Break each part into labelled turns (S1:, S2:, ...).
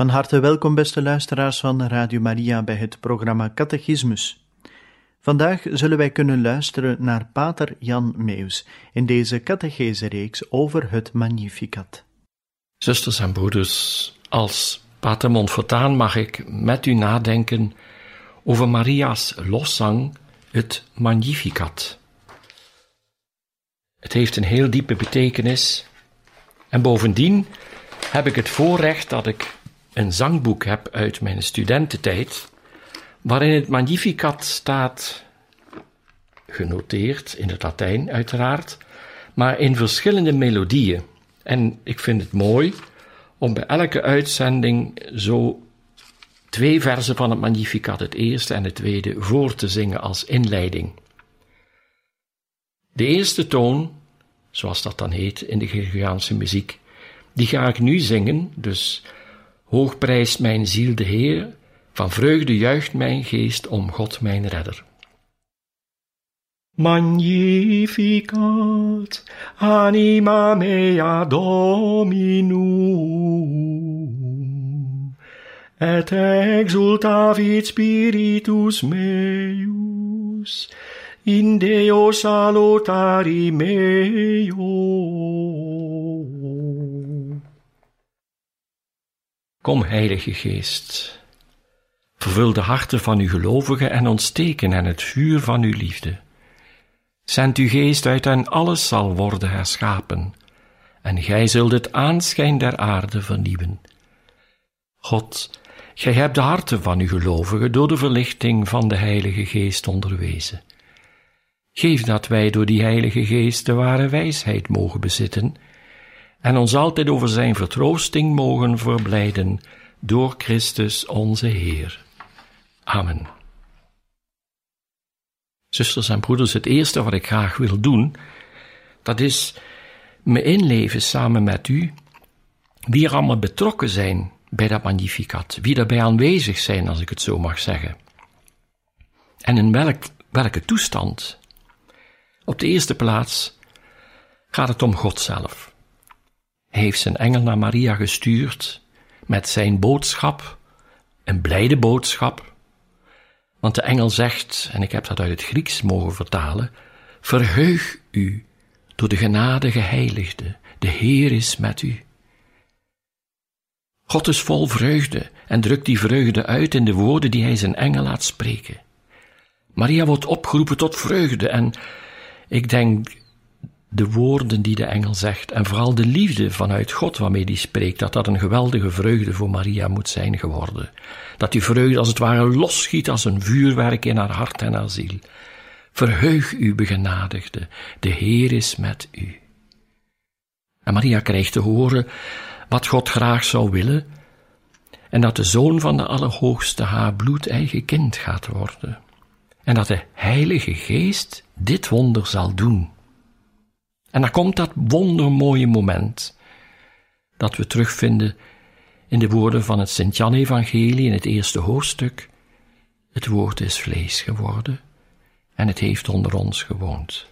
S1: Van harte welkom, beste luisteraars van Radio Maria, bij het programma Catechismus. Vandaag zullen wij kunnen luisteren naar Pater Jan Meus in deze catechese-reeks over het Magnificat.
S2: Zusters en broeders, als Pater Montfortaan mag ik met u nadenken over Maria's loszang, het Magnificat. Het heeft een heel diepe betekenis en bovendien heb ik het voorrecht dat ik een zangboek heb uit mijn studententijd, waarin het Magnificat staat, genoteerd in het Latijn uiteraard, maar in verschillende melodieën. En ik vind het mooi om bij elke uitzending zo twee versen van het Magnificat, het eerste en het tweede, voor te zingen als inleiding. De eerste toon, zoals dat dan heet in de Gregoriaanse muziek, die ga ik nu zingen, dus Hoog prijst mijn ziel de Heer, van vreugde juicht mijn geest om God mijn redder. Magnificat anima mea Dominum, et exultavit spiritus meus, in Deo salutari meo. Kom, Heilige Geest, vervul de harten van uw gelovigen en ontsteken hen het vuur van uw liefde. Zend uw geest uit en alles zal worden herschapen, en gij zult het aanschijn der aarde vernieuwen. God, gij hebt de harten van uw gelovigen door de verlichting van de Heilige Geest onderwezen. Geef dat wij door die Heilige Geest de ware wijsheid mogen bezitten en ons altijd over zijn vertroosting mogen verblijden door Christus onze Heer. Amen. Zusters en broeders, het eerste wat ik graag wil doen, dat is me inleven samen met u, wie er allemaal betrokken zijn bij dat magnificat, wie daarbij aanwezig zijn, als ik het zo mag zeggen. En in welk, welke toestand? Op de eerste plaats gaat het om God zelf. Hij heeft zijn engel naar Maria gestuurd met zijn boodschap, een blijde boodschap. Want de engel zegt, en ik heb dat uit het Grieks mogen vertalen, verheug u door de genade geheiligde, de Heer is met u. God is vol vreugde en drukt die vreugde uit in de woorden die hij zijn engel laat spreken. Maria wordt opgeroepen tot vreugde en ik denk de woorden die de engel zegt en vooral de liefde vanuit God waarmee die spreekt, dat dat een geweldige vreugde voor Maria moet zijn geworden. Dat die vreugde als het ware losschiet als een vuurwerk in haar hart en haar ziel. Verheug u, begenadigde, de Heer is met u. En Maria krijgt te horen wat God graag zou willen, en dat de Zoon van de Allerhoogste haar bloedeigen kind gaat worden, en dat de Heilige Geest dit wonder zal doen. En dan komt dat wondermooie moment dat we terugvinden in de woorden van het Sint-Jan-evangelie in het eerste hoofdstuk. Het woord is vlees geworden en het heeft onder ons gewoond.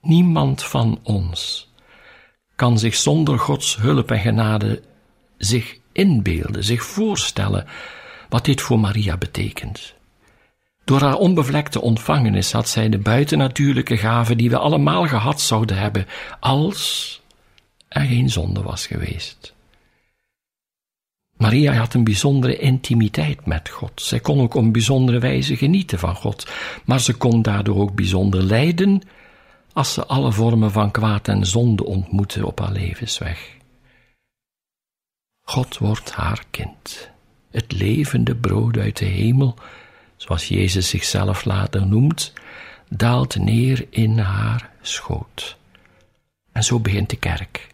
S2: Niemand van ons kan zich zonder Gods hulp en genade zich inbeelden, zich voorstellen wat dit voor Maria betekent. Door haar onbevlekte ontvangenis had zij de buitennatuurlijke gave die we allemaal gehad zouden hebben, als er geen zonde was geweest. Maria had een bijzondere intimiteit met God. Zij kon ook op bijzondere wijze genieten van God, maar ze kon daardoor ook bijzonder lijden als ze alle vormen van kwaad en zonde ontmoette op haar levensweg. God wordt haar kind, het levende brood uit de hemel, zoals Jezus zichzelf later noemt, daalt neer in haar schoot. En zo begint de kerk.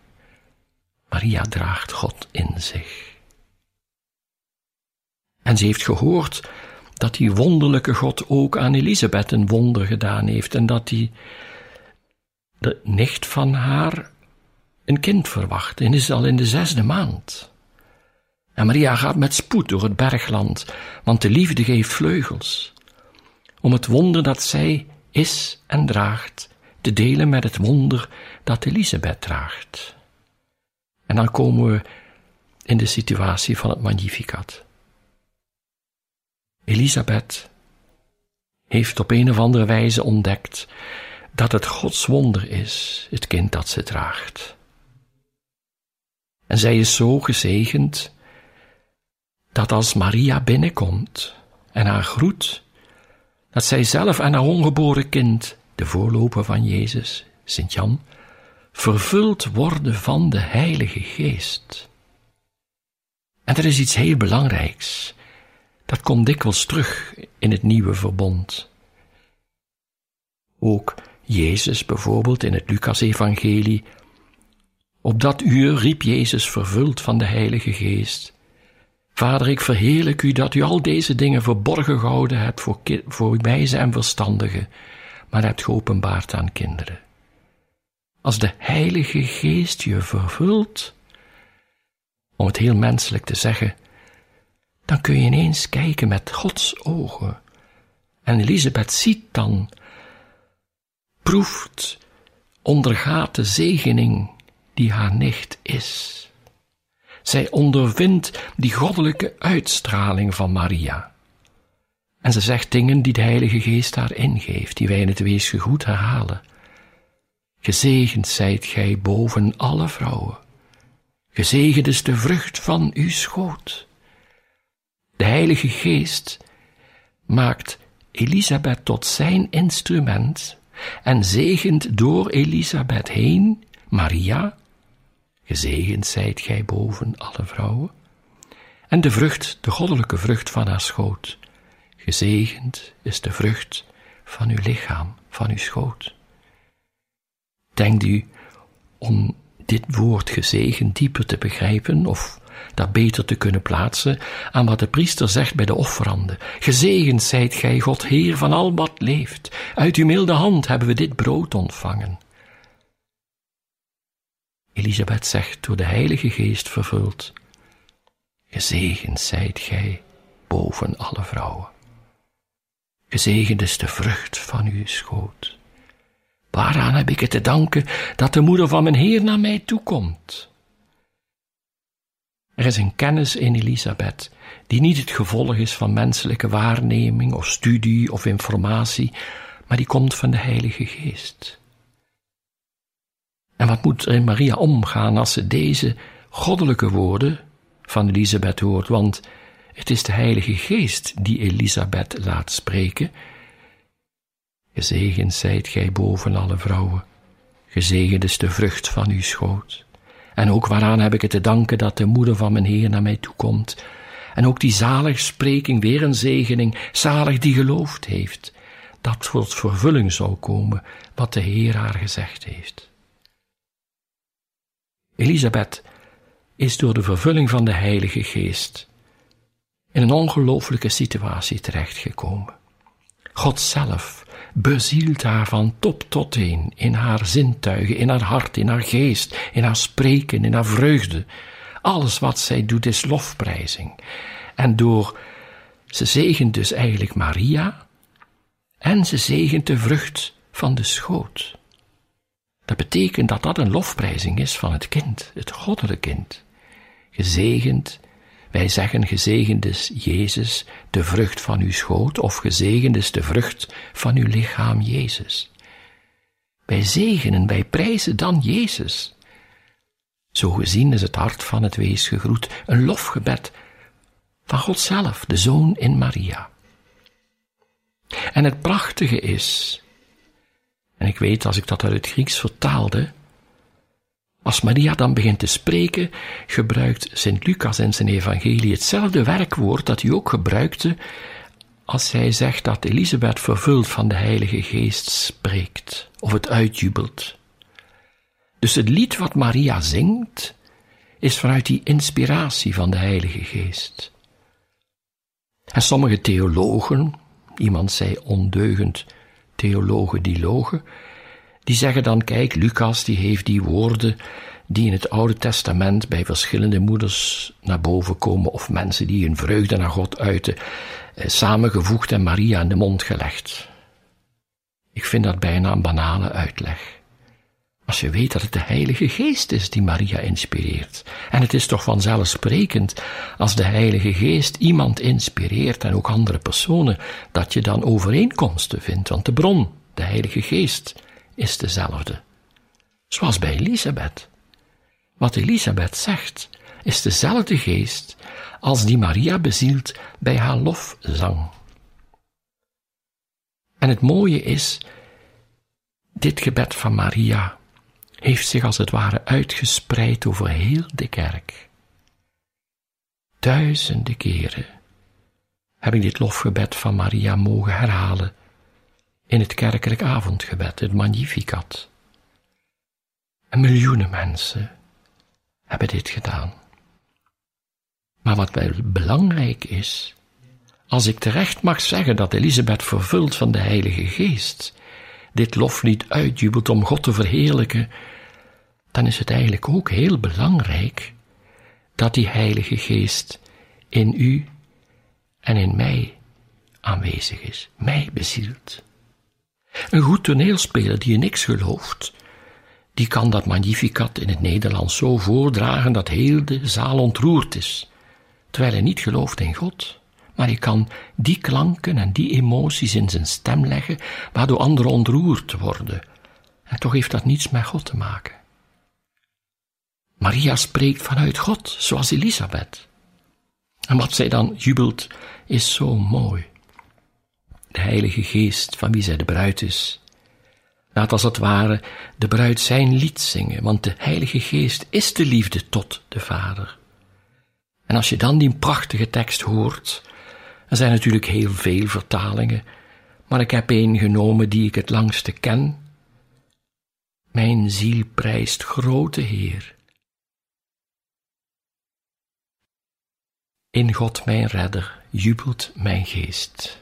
S2: Maria draagt God in zich. En ze heeft gehoord dat die wonderlijke God ook aan Elisabeth een wonder gedaan heeft en dat die de nicht van haar een kind verwacht en is al in de zesde maand. En Maria gaat met spoed door het bergland, want de liefde geeft vleugels, om het wonder dat zij is en draagt te delen met het wonder dat Elisabeth draagt. En dan komen we in de situatie van het Magnificat. Elisabeth heeft op een of andere wijze ontdekt dat het Gods wonder is, het kind dat ze draagt. En zij is zo gezegend dat als Maria binnenkomt en haar groet, dat zij zelf en haar ongeboren kind, de voorloper van Jezus, Sint Jan, vervuld worden van de Heilige Geest. En er is iets heel belangrijks. Dat komt dikwijls terug in het nieuwe verbond. Ook Jezus bijvoorbeeld in het Lucas-evangelie. Op dat uur riep Jezus vervuld van de Heilige Geest. Vader, ik verheerlijk u dat u al deze dingen verborgen gehouden hebt voor, voor wijze en verstandigen, maar hebt geopenbaard aan kinderen. Als de Heilige Geest je vervult, om het heel menselijk te zeggen, dan kun je ineens kijken met Gods ogen. En Elisabeth ziet dan, proeft, ondergaat de zegening die haar nicht is. Zij ondervindt die goddelijke uitstraling van Maria. En ze zegt dingen die de Heilige Geest haar ingeeft, die wij in het goed herhalen. Gezegend zijt gij boven alle vrouwen. Gezegend is de vrucht van uw schoot. De Heilige Geest maakt Elisabeth tot zijn instrument en zegent door Elisabeth heen Maria Gezegend zijt gij boven alle vrouwen. En de vrucht, de goddelijke vrucht van haar schoot. Gezegend is de vrucht van uw lichaam, van uw schoot. Denkt u om dit woord gezegend dieper te begrijpen of dat beter te kunnen plaatsen aan wat de priester zegt bij de offeranden. Gezegend zijt gij, God Heer van al wat leeft. Uit uw milde hand hebben we dit brood ontvangen. Elisabeth zegt, door de Heilige Geest vervuld, Gezegend zijt gij boven alle vrouwen. Gezegend is de vrucht van uw schoot. Waaraan heb ik het te danken dat de moeder van mijn Heer naar mij toekomt? Er is een kennis in Elisabeth die niet het gevolg is van menselijke waarneming of studie of informatie, maar die komt van de Heilige Geest. En wat moet Maria omgaan als ze deze goddelijke woorden van Elisabeth hoort? Want het is de Heilige Geest die Elisabeth laat spreken. Gezegend zijt gij boven alle vrouwen. Gezegend is de vrucht van uw schoot. En ook waaraan heb ik het te danken dat de moeder van mijn Heer naar mij toekomt. En ook die zalig spreking, weer een zegening, zalig die geloofd heeft, dat tot vervulling zou komen wat de Heer haar gezegd heeft. Elisabeth is door de vervulling van de Heilige Geest in een ongelooflijke situatie terechtgekomen. God zelf bezielt haar van top tot teen, in haar zintuigen, in haar hart, in haar geest, in haar spreken, in haar vreugde. Alles wat zij doet is lofprijzing. En door, ze zegent dus eigenlijk Maria en ze zegent de vrucht van de schoot. Dat betekent dat dat een lofprijzing is van het kind, het goddelijke kind. Gezegend, wij zeggen gezegend is Jezus, de vrucht van uw schoot, of gezegend is de vrucht van uw lichaam Jezus. Wij zegenen, wij prijzen dan Jezus. Zo gezien is het hart van het wees gegroet, een lofgebed van God zelf, de Zoon in Maria. En het prachtige is, en ik weet als ik dat uit het Grieks vertaalde, als Maria dan begint te spreken, gebruikt Sint Lucas in zijn evangelie hetzelfde werkwoord dat hij ook gebruikte als hij zegt dat Elisabeth vervuld van de Heilige Geest spreekt of het uitjubelt. Dus het lied wat Maria zingt, is vanuit die inspiratie van de Heilige Geest. En sommige theologen, iemand zei ondeugend, theologen die logen, die zeggen dan, kijk, Lucas die heeft die woorden die in het Oude Testament bij verschillende moeders naar boven komen, of mensen die hun vreugde naar God uiten, eh, samengevoegd en Maria in de mond gelegd. Ik vind dat bijna een banale uitleg. Als je weet dat het de Heilige Geest is die Maria inspireert. En het is toch vanzelfsprekend, als de Heilige Geest iemand inspireert en ook andere personen, dat je dan overeenkomsten vindt, want de bron, de Heilige Geest, is dezelfde. Zoals bij Elisabeth. Wat Elisabeth zegt, is dezelfde geest als die Maria bezielt bij haar lofzang. En het mooie is, dit gebed van Maria heeft zich als het ware uitgespreid over heel de kerk. Duizenden keren heb ik dit lofgebed van Maria mogen herhalen in het kerkelijk avondgebed, het Magnificat. En miljoenen mensen hebben dit gedaan. Maar wat wel belangrijk is, als ik terecht mag zeggen dat Elisabeth vervuld van de Heilige Geest dit loflied uitjubelt om God te verheerlijken, dan is het eigenlijk ook heel belangrijk dat die Heilige Geest in u en in mij aanwezig is, mij bezielt. Een goed toneelspeler die in niks gelooft, die kan dat magnificat in het Nederlands zo voordragen dat heel de zaal ontroerd is, terwijl hij niet gelooft in God. Maar hij kan die klanken en die emoties in zijn stem leggen, waardoor anderen ontroerd worden. En toch heeft dat niets met God te maken. Maria spreekt vanuit God, zoals Elisabeth. En wat zij dan jubelt, is zo mooi. De Heilige Geest, van wie zij de bruid is, laat als het ware de bruid zijn lied zingen, want de Heilige Geest is de liefde tot de Vader. En als je dan die prachtige tekst hoort, er zijn natuurlijk heel veel vertalingen, maar ik heb een genomen die ik het langste ken. Mijn ziel prijst grote Heer. In God mijn redder jubelt mijn geest.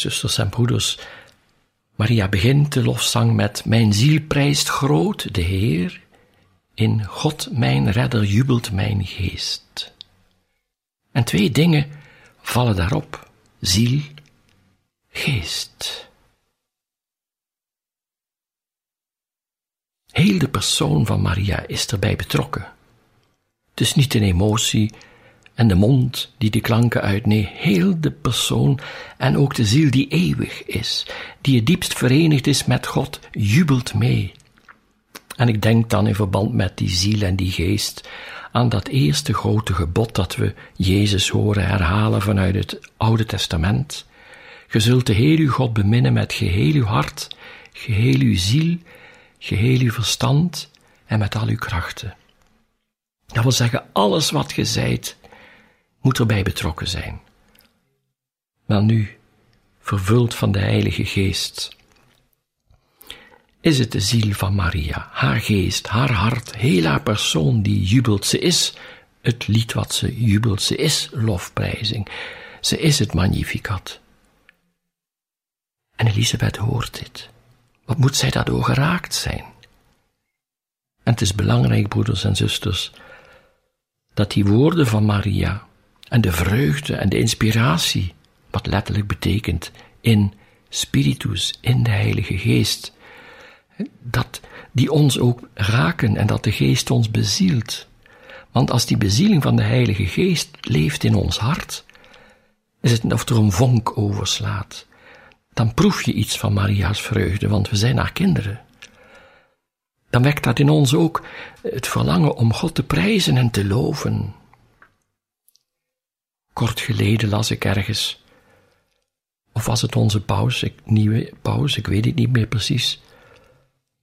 S2: Zusters en broeders, Maria begint de lofzang met Mijn ziel prijst groot de Heer, in God mijn redder jubelt mijn geest. En twee dingen vallen daarop: ziel, geest. Heel de persoon van Maria is erbij betrokken. Het is niet een emotie en de mond die de klanken uit, nee, heel de persoon en ook de ziel die eeuwig is, die het diepst verenigd is met God, jubelt mee. En ik denk dan in verband met die ziel en die geest aan dat eerste grote gebod dat we Jezus horen herhalen vanuit het Oude Testament. Je zult de Heer uw God beminnen met geheel uw hart, geheel uw ziel, geheel uw verstand en met al uw krachten. Dat wil zeggen, alles wat je zijt, moet erbij betrokken zijn. Maar nu, vervuld van de Heilige Geest, is het de ziel van Maria, haar geest, haar hart, heel haar persoon die jubelt. Ze is het lied wat ze jubelt, ze is lofprijzing, ze is het magnificat. En Elisabeth hoort dit. Wat moet zij daardoor geraakt zijn? En het is belangrijk, broeders en zusters, dat die woorden van Maria en de vreugde en de inspiratie, wat letterlijk betekent in spiritus, in de Heilige Geest, dat die ons ook raken en dat de Geest ons bezielt. Want als die bezieling van de Heilige Geest leeft in ons hart, is het of er een vonk overslaat. Dan proef je iets van Maria's vreugde, want we zijn haar kinderen. Dan wekt dat in ons ook het verlangen om God te prijzen en te loven. Kort geleden las ik ergens, of was het onze pauze, nieuwe pauze, ik weet het niet meer precies.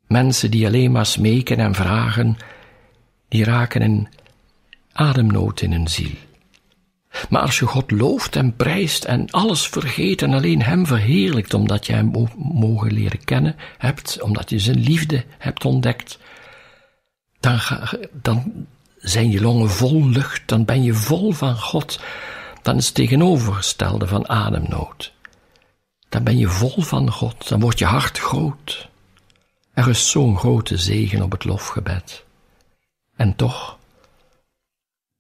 S2: Mensen die alleen maar smeken en vragen, die raken in ademnood in hun ziel. Maar als je God looft en prijst en alles vergeet en alleen Hem verheerlijkt, omdat je Hem mogen leren kennen hebt, omdat je Zijn liefde hebt ontdekt, dan, dan zijn je longen vol lucht, dan ben je vol van God, dan is het tegenovergestelde van ademnood. Dan ben je vol van God, dan wordt je hart groot. Er is zo'n grote zegen op het lofgebed. En toch,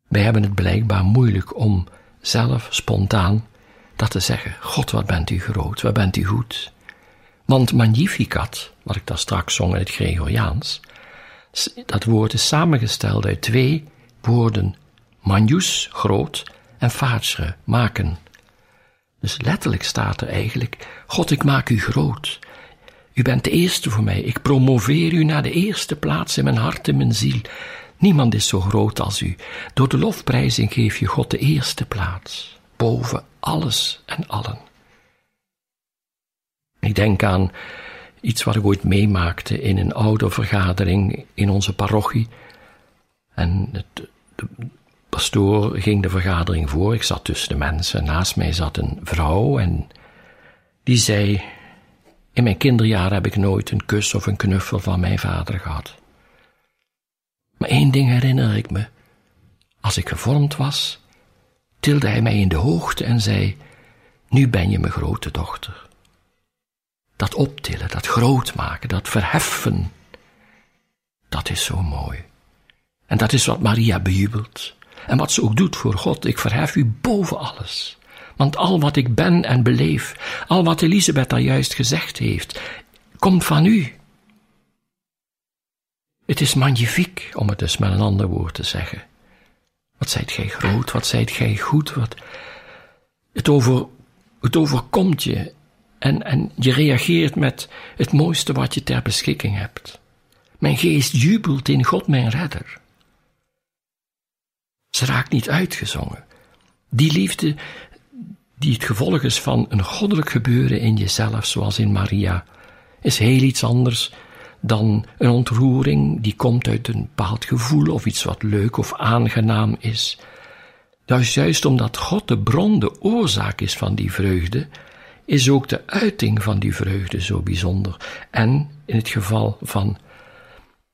S2: wij hebben het blijkbaar moeilijk om zelf spontaan dat te zeggen. God, wat bent u groot, wat bent u goed. Want magnificat, wat ik daar straks zong in het Gregoriaans, dat woord is samengesteld uit twee woorden. Magnus, groot, en facere, maken. Dus letterlijk staat er eigenlijk, God, ik maak u groot. U bent de eerste voor mij. Ik promoveer u naar de eerste plaats in mijn hart en mijn ziel. Niemand is zo groot als u. Door de lofprijzing geef je God de eerste plaats, boven alles en allen. Ik denk aan iets wat ik ooit meemaakte in een oude vergadering in onze parochie. En het, de pastoor ging de vergadering voor. Ik zat tussen de mensen. Naast mij zat een vrouw en die zei: In mijn kinderjaren heb ik nooit een kus of een knuffel van mijn vader gehad. Maar één ding herinner ik me. Als ik gevormd was, tilde hij mij in de hoogte en zei: Nu ben je mijn grote dochter. Dat optillen, dat groot maken, dat verheffen, dat is zo mooi. En dat is wat Maria bejubelt. En wat ze ook doet voor God, ik verhef u boven alles. Want al wat ik ben en beleef, al wat Elisabeth daar juist gezegd heeft, komt van u. Het is magnifiek, om het dus met een ander woord te zeggen. Wat zijt gij groot, wat zijt gij goed, wat... Het, over, het overkomt je en, en je reageert met het mooiste wat je ter beschikking hebt. Mijn geest jubelt in God, mijn redder. Ze raakt niet uitgezongen. Die liefde, die het gevolg is van een goddelijk gebeuren in jezelf, zoals in Maria, is heel iets anders dan een ontroering die komt uit een bepaald gevoel of iets wat leuk of aangenaam is. Juist, juist omdat God de bron, de oorzaak is van die vreugde, is ook de uiting van die vreugde zo bijzonder. En in het geval van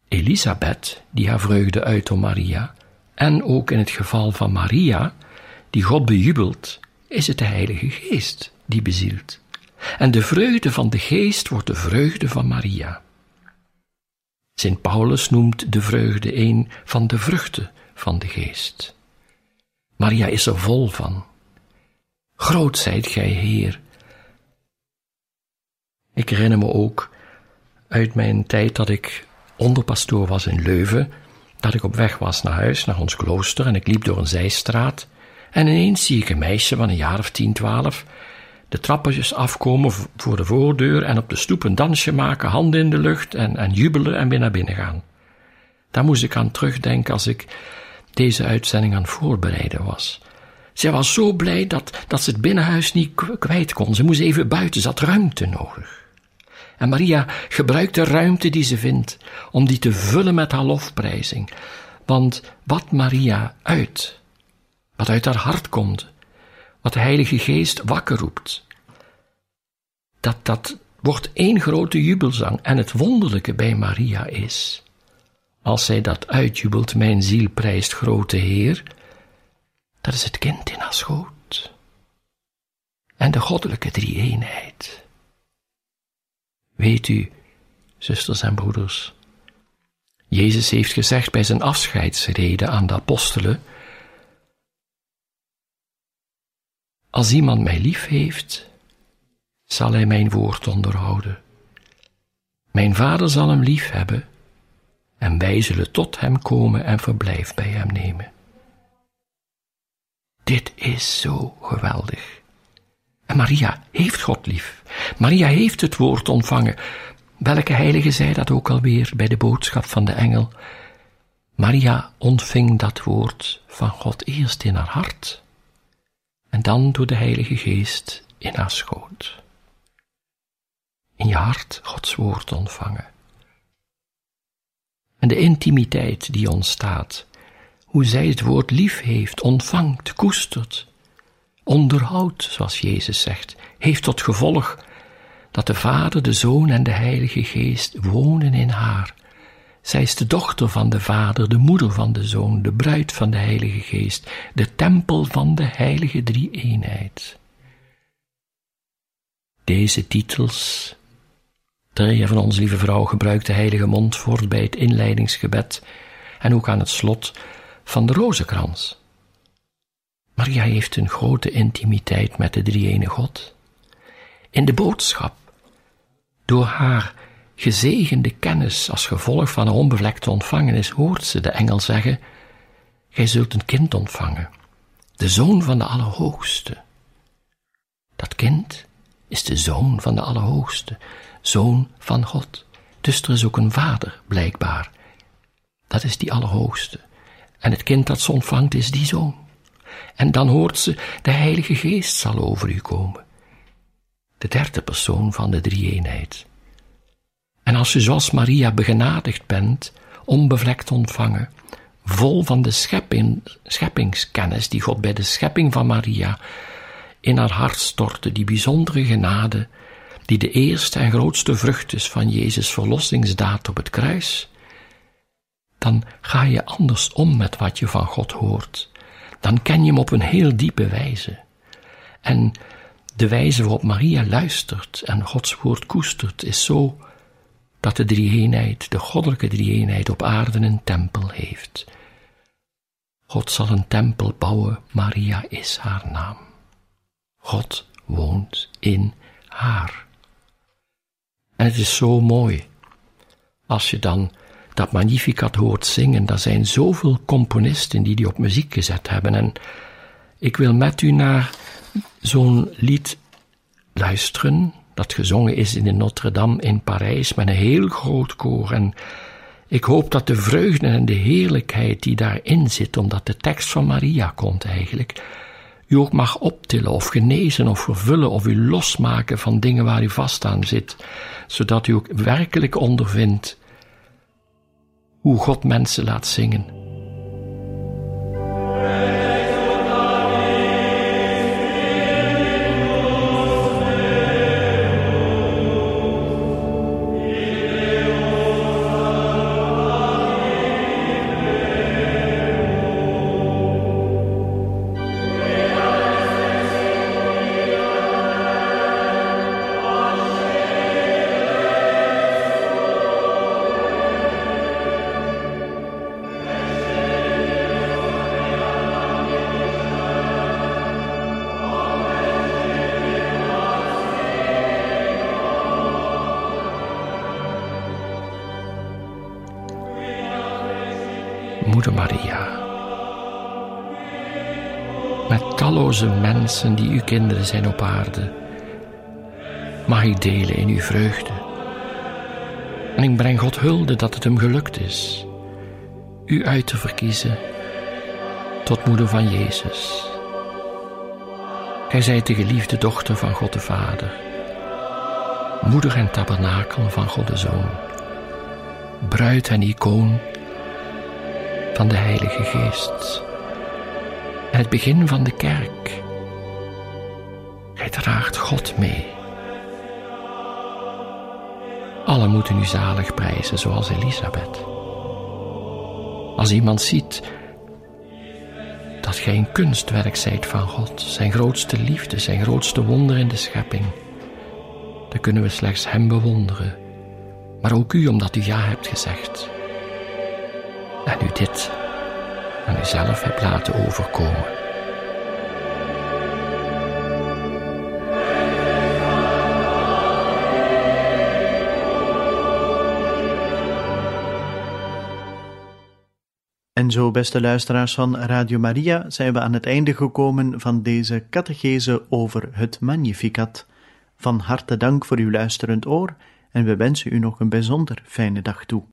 S2: Elisabeth, die haar vreugde uit om Maria, en ook in het geval van Maria, die God bejubelt, is het de Heilige Geest die bezielt. En de vreugde van de geest wordt de vreugde van Maria. Sint Paulus noemt de vreugde een van de vruchten van de geest. Maria is er vol van. Groot zijt gij, Heer. Ik herinner me ook uit mijn tijd dat ik onderpastoor was in Leuven, dat ik op weg was naar huis, naar ons klooster, en ik liep door een zijstraat, en ineens zie ik een meisje van een jaar of tien, twaalf, de trappetjes afkomen voor de voordeur en op de stoep een dansje maken, handen in de lucht en, en jubelen en weer naar binnen gaan. Daar moest ik aan terugdenken als ik deze uitzending aan voorbereiden was. Zij was zo blij dat, dat ze het binnenhuis niet kwijt kon. Ze moest even buiten, ze had ruimte nodig. En Maria gebruikt de ruimte die ze vindt om die te vullen met haar lofprijzing. Want wat Maria uit, wat uit haar hart komt, wat de Heilige Geest wakker roept, dat, dat wordt één grote jubelzang. En het wonderlijke bij Maria is, als zij dat uitjubelt, mijn ziel prijst grote Heer, dat is het kind in haar schoot. En de goddelijke drie-eenheid. Weet u, zusters en broeders, Jezus heeft gezegd bij zijn afscheidsrede aan de apostelen, Als iemand mij lief heeft, zal hij mijn woord onderhouden. Mijn vader zal hem lief hebben, en wij zullen tot hem komen en verblijf bij hem nemen. Dit is zo geweldig. Maria heeft God lief. Maria heeft het woord ontvangen. Welke heilige zei dat ook alweer bij de boodschap van de engel? Maria ontving dat woord van God eerst in haar hart en dan door de Heilige Geest in haar schoot. In je hart Gods woord ontvangen. En de intimiteit die ontstaat, hoe zij het woord lief heeft, ontvangt, koestert, onderhoudt, zoals Jezus zegt, heeft tot gevolg dat de Vader, de Zoon en de Heilige Geest wonen in haar. Zij is de dochter van de Vader, de moeder van de Zoon, de bruid van de Heilige Geest, de tempel van de Heilige Drie-eenheid. Deze titels, Terje van onze lieve vrouw gebruikt de heilige mond voort bij het inleidingsgebed en ook aan het slot van de rozenkrans. Maria heeft een grote intimiteit met de drie-ene God. In de boodschap, door haar gezegende kennis als gevolg van een onbevlekte ontvangenis, hoort ze de engel zeggen, Gij zult een kind ontvangen, de zoon van de Allerhoogste. Dat kind is de zoon van de Allerhoogste, zoon van God. Dus er is ook een vader, blijkbaar. Dat is die Allerhoogste. En het kind dat ze ontvangt is die zoon. En dan hoort ze, de Heilige Geest zal over u komen. De derde persoon van de drie-eenheid. En als u zoals Maria begenadigd bent, onbevlekt ontvangen, vol van de schepping, scheppingskennis die God bij de schepping van Maria in haar hart stortte, die bijzondere genade, die de eerste en grootste vrucht is van Jezus' verlossingsdaad op het kruis, dan ga je anders om met wat je van God hoort. Dan ken je hem op een heel diepe wijze. En de wijze waarop Maria luistert en Gods woord koestert, is zo dat de drie-eenheid, de goddelijke drie-eenheid op aarde een tempel heeft. God zal een tempel bouwen, Maria is haar naam. God woont in haar. En het is zo mooi als je dan dat Magnificat hoort zingen. Er zijn zoveel componisten die die op muziek gezet hebben. En ik wil met u naar zo'n lied luisteren dat gezongen is in de Notre-Dame in Parijs met een heel groot koor. En ik hoop dat de vreugde en de heerlijkheid die daarin zit, omdat de tekst van Maria komt eigenlijk, u ook mag optillen of genezen of vervullen of u losmaken van dingen waar u vast aan zit, zodat u ook werkelijk ondervindt hoe God mensen laat zingen Maria. Met talloze mensen die uw kinderen zijn op aarde, mag ik delen in uw vreugde. En ik breng God hulde dat het hem gelukt is u uit te verkiezen tot moeder van Jezus. Gij zijt de geliefde dochter van God de Vader, moeder en tabernakel van God de Zoon, bruid en icoon van de Heilige Geest het begin van de kerk. Gij draagt God mee. Alle moeten u zalig prijzen, zoals Elisabeth. Als iemand ziet dat gij een kunstwerk zijt van God, zijn grootste liefde, zijn grootste wonder in de schepping, dan kunnen we slechts Hem bewonderen, maar ook u omdat u ja hebt gezegd en u dit aan uzelf hebt laten overkomen.
S1: En zo, beste luisteraars van Radio Maria, zijn we aan het einde gekomen van deze catechese over het Magnificat. Van harte dank voor uw luisterend oor en we wensen u nog een bijzonder fijne dag toe.